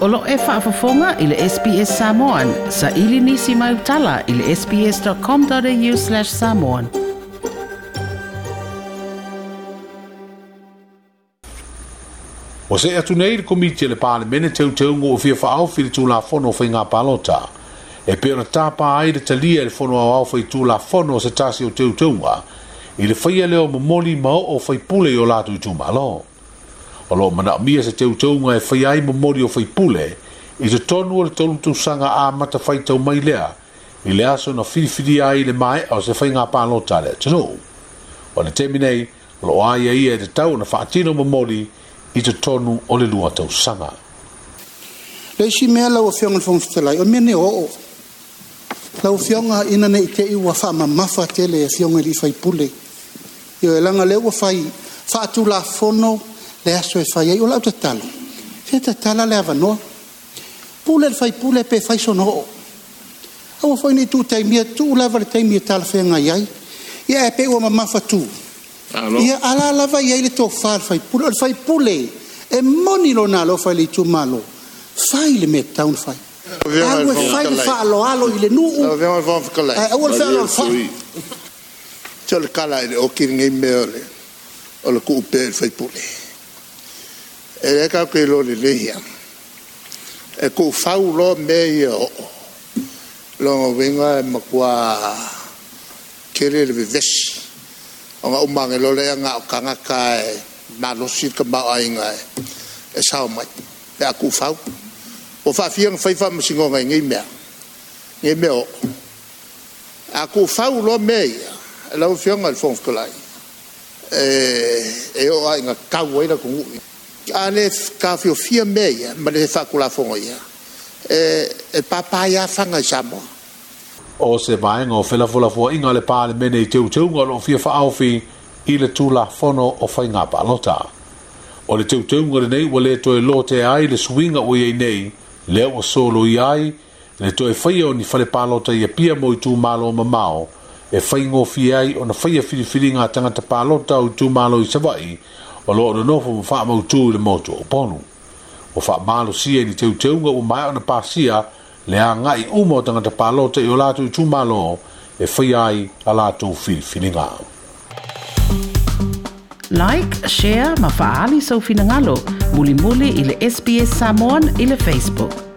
Olo e whaafafonga i le SPS Samoan. Sa ili nisi mai utala i le sps.com.au slash samoan. O se atu nei le komitia le pāle mene teu teu ngō fia whaau fili tū la fono fai ngā palota. E pēna tāpā ai le talia le fono au au fai tū la fono se tāsi o teu teu ngā. I le whaia leo mamoli mao o fai pule i o lātu i tū maloa o loo mi se teuteuga e fai ai morio fai faipule i se tonu o tu sanga a matafaitau mai lea i le aso na filifilia ai le mai o se faigā palota a tale atunuu ua le temi nei loo aia ia e tatau na faatino momoli i te tonu o le lua tausaga leisi mea lauafioga le fogafetalai o mea ne oo lauafioga ina neʻi teʻi ua faamamafa tele e fioga i lii faipule i e o e laga lea ua fai faatulafono le aso e fai ai o lau tatala fe tatala le avanoa pule le fai pule pe fai sono o au fai nei tu taimia tu u lava le taimia tala fe ngai ai ia e pe ua mamafa tu ia ala lava iai le tofa le fai pule o le fai pule e moni lo nalo fai le tu malo fai le mea taun fai Aku e fai le fa alo alo i le nuu. Aku e fai le fa alo alo i le nuu. Tio le kala e le okiri ngei meole. O le kuu pe e le fai pule. Aku e le ka ke lo le e e le ya e ko fa u lo me yo lo venga e ma kwa ke le le ves o ma ma le lo le nga ka nga ka e ma lo si ka ba ai nga e e sa o ma e a ko fa u o fa fi fa fa ma si nga nga i me nga i me o a ko fa u lo me ya e la u fi nga le fon fkolai e e o ai nga ka u e la a ka fio mea ia ma le fakulafoga ia e e papaiafaga i samoa o se vaega o felafolafuaʻiga o le palemene i teuteuga o loo fia faaofi i le tulafono o faigā palota o le teuteuga nei ua lē toe lote ai le swing o ye nei lea ua soloia ai le toe faia o ni falepalota ia pia mo i tumālo mamao e faigofia ai ona faia filifiliga a tagata palota o tu malo i savaʻi o loo ona nofo ma faamautū i le moto oponu ua faamalosia i ni teuteuga ua mae ona pasia le agaʻi uma o tagata palota i o latou i tumālo e faia ai a latou filifiliga like share ma faaali soufinagalo mulimuli i le sps samon i le facebook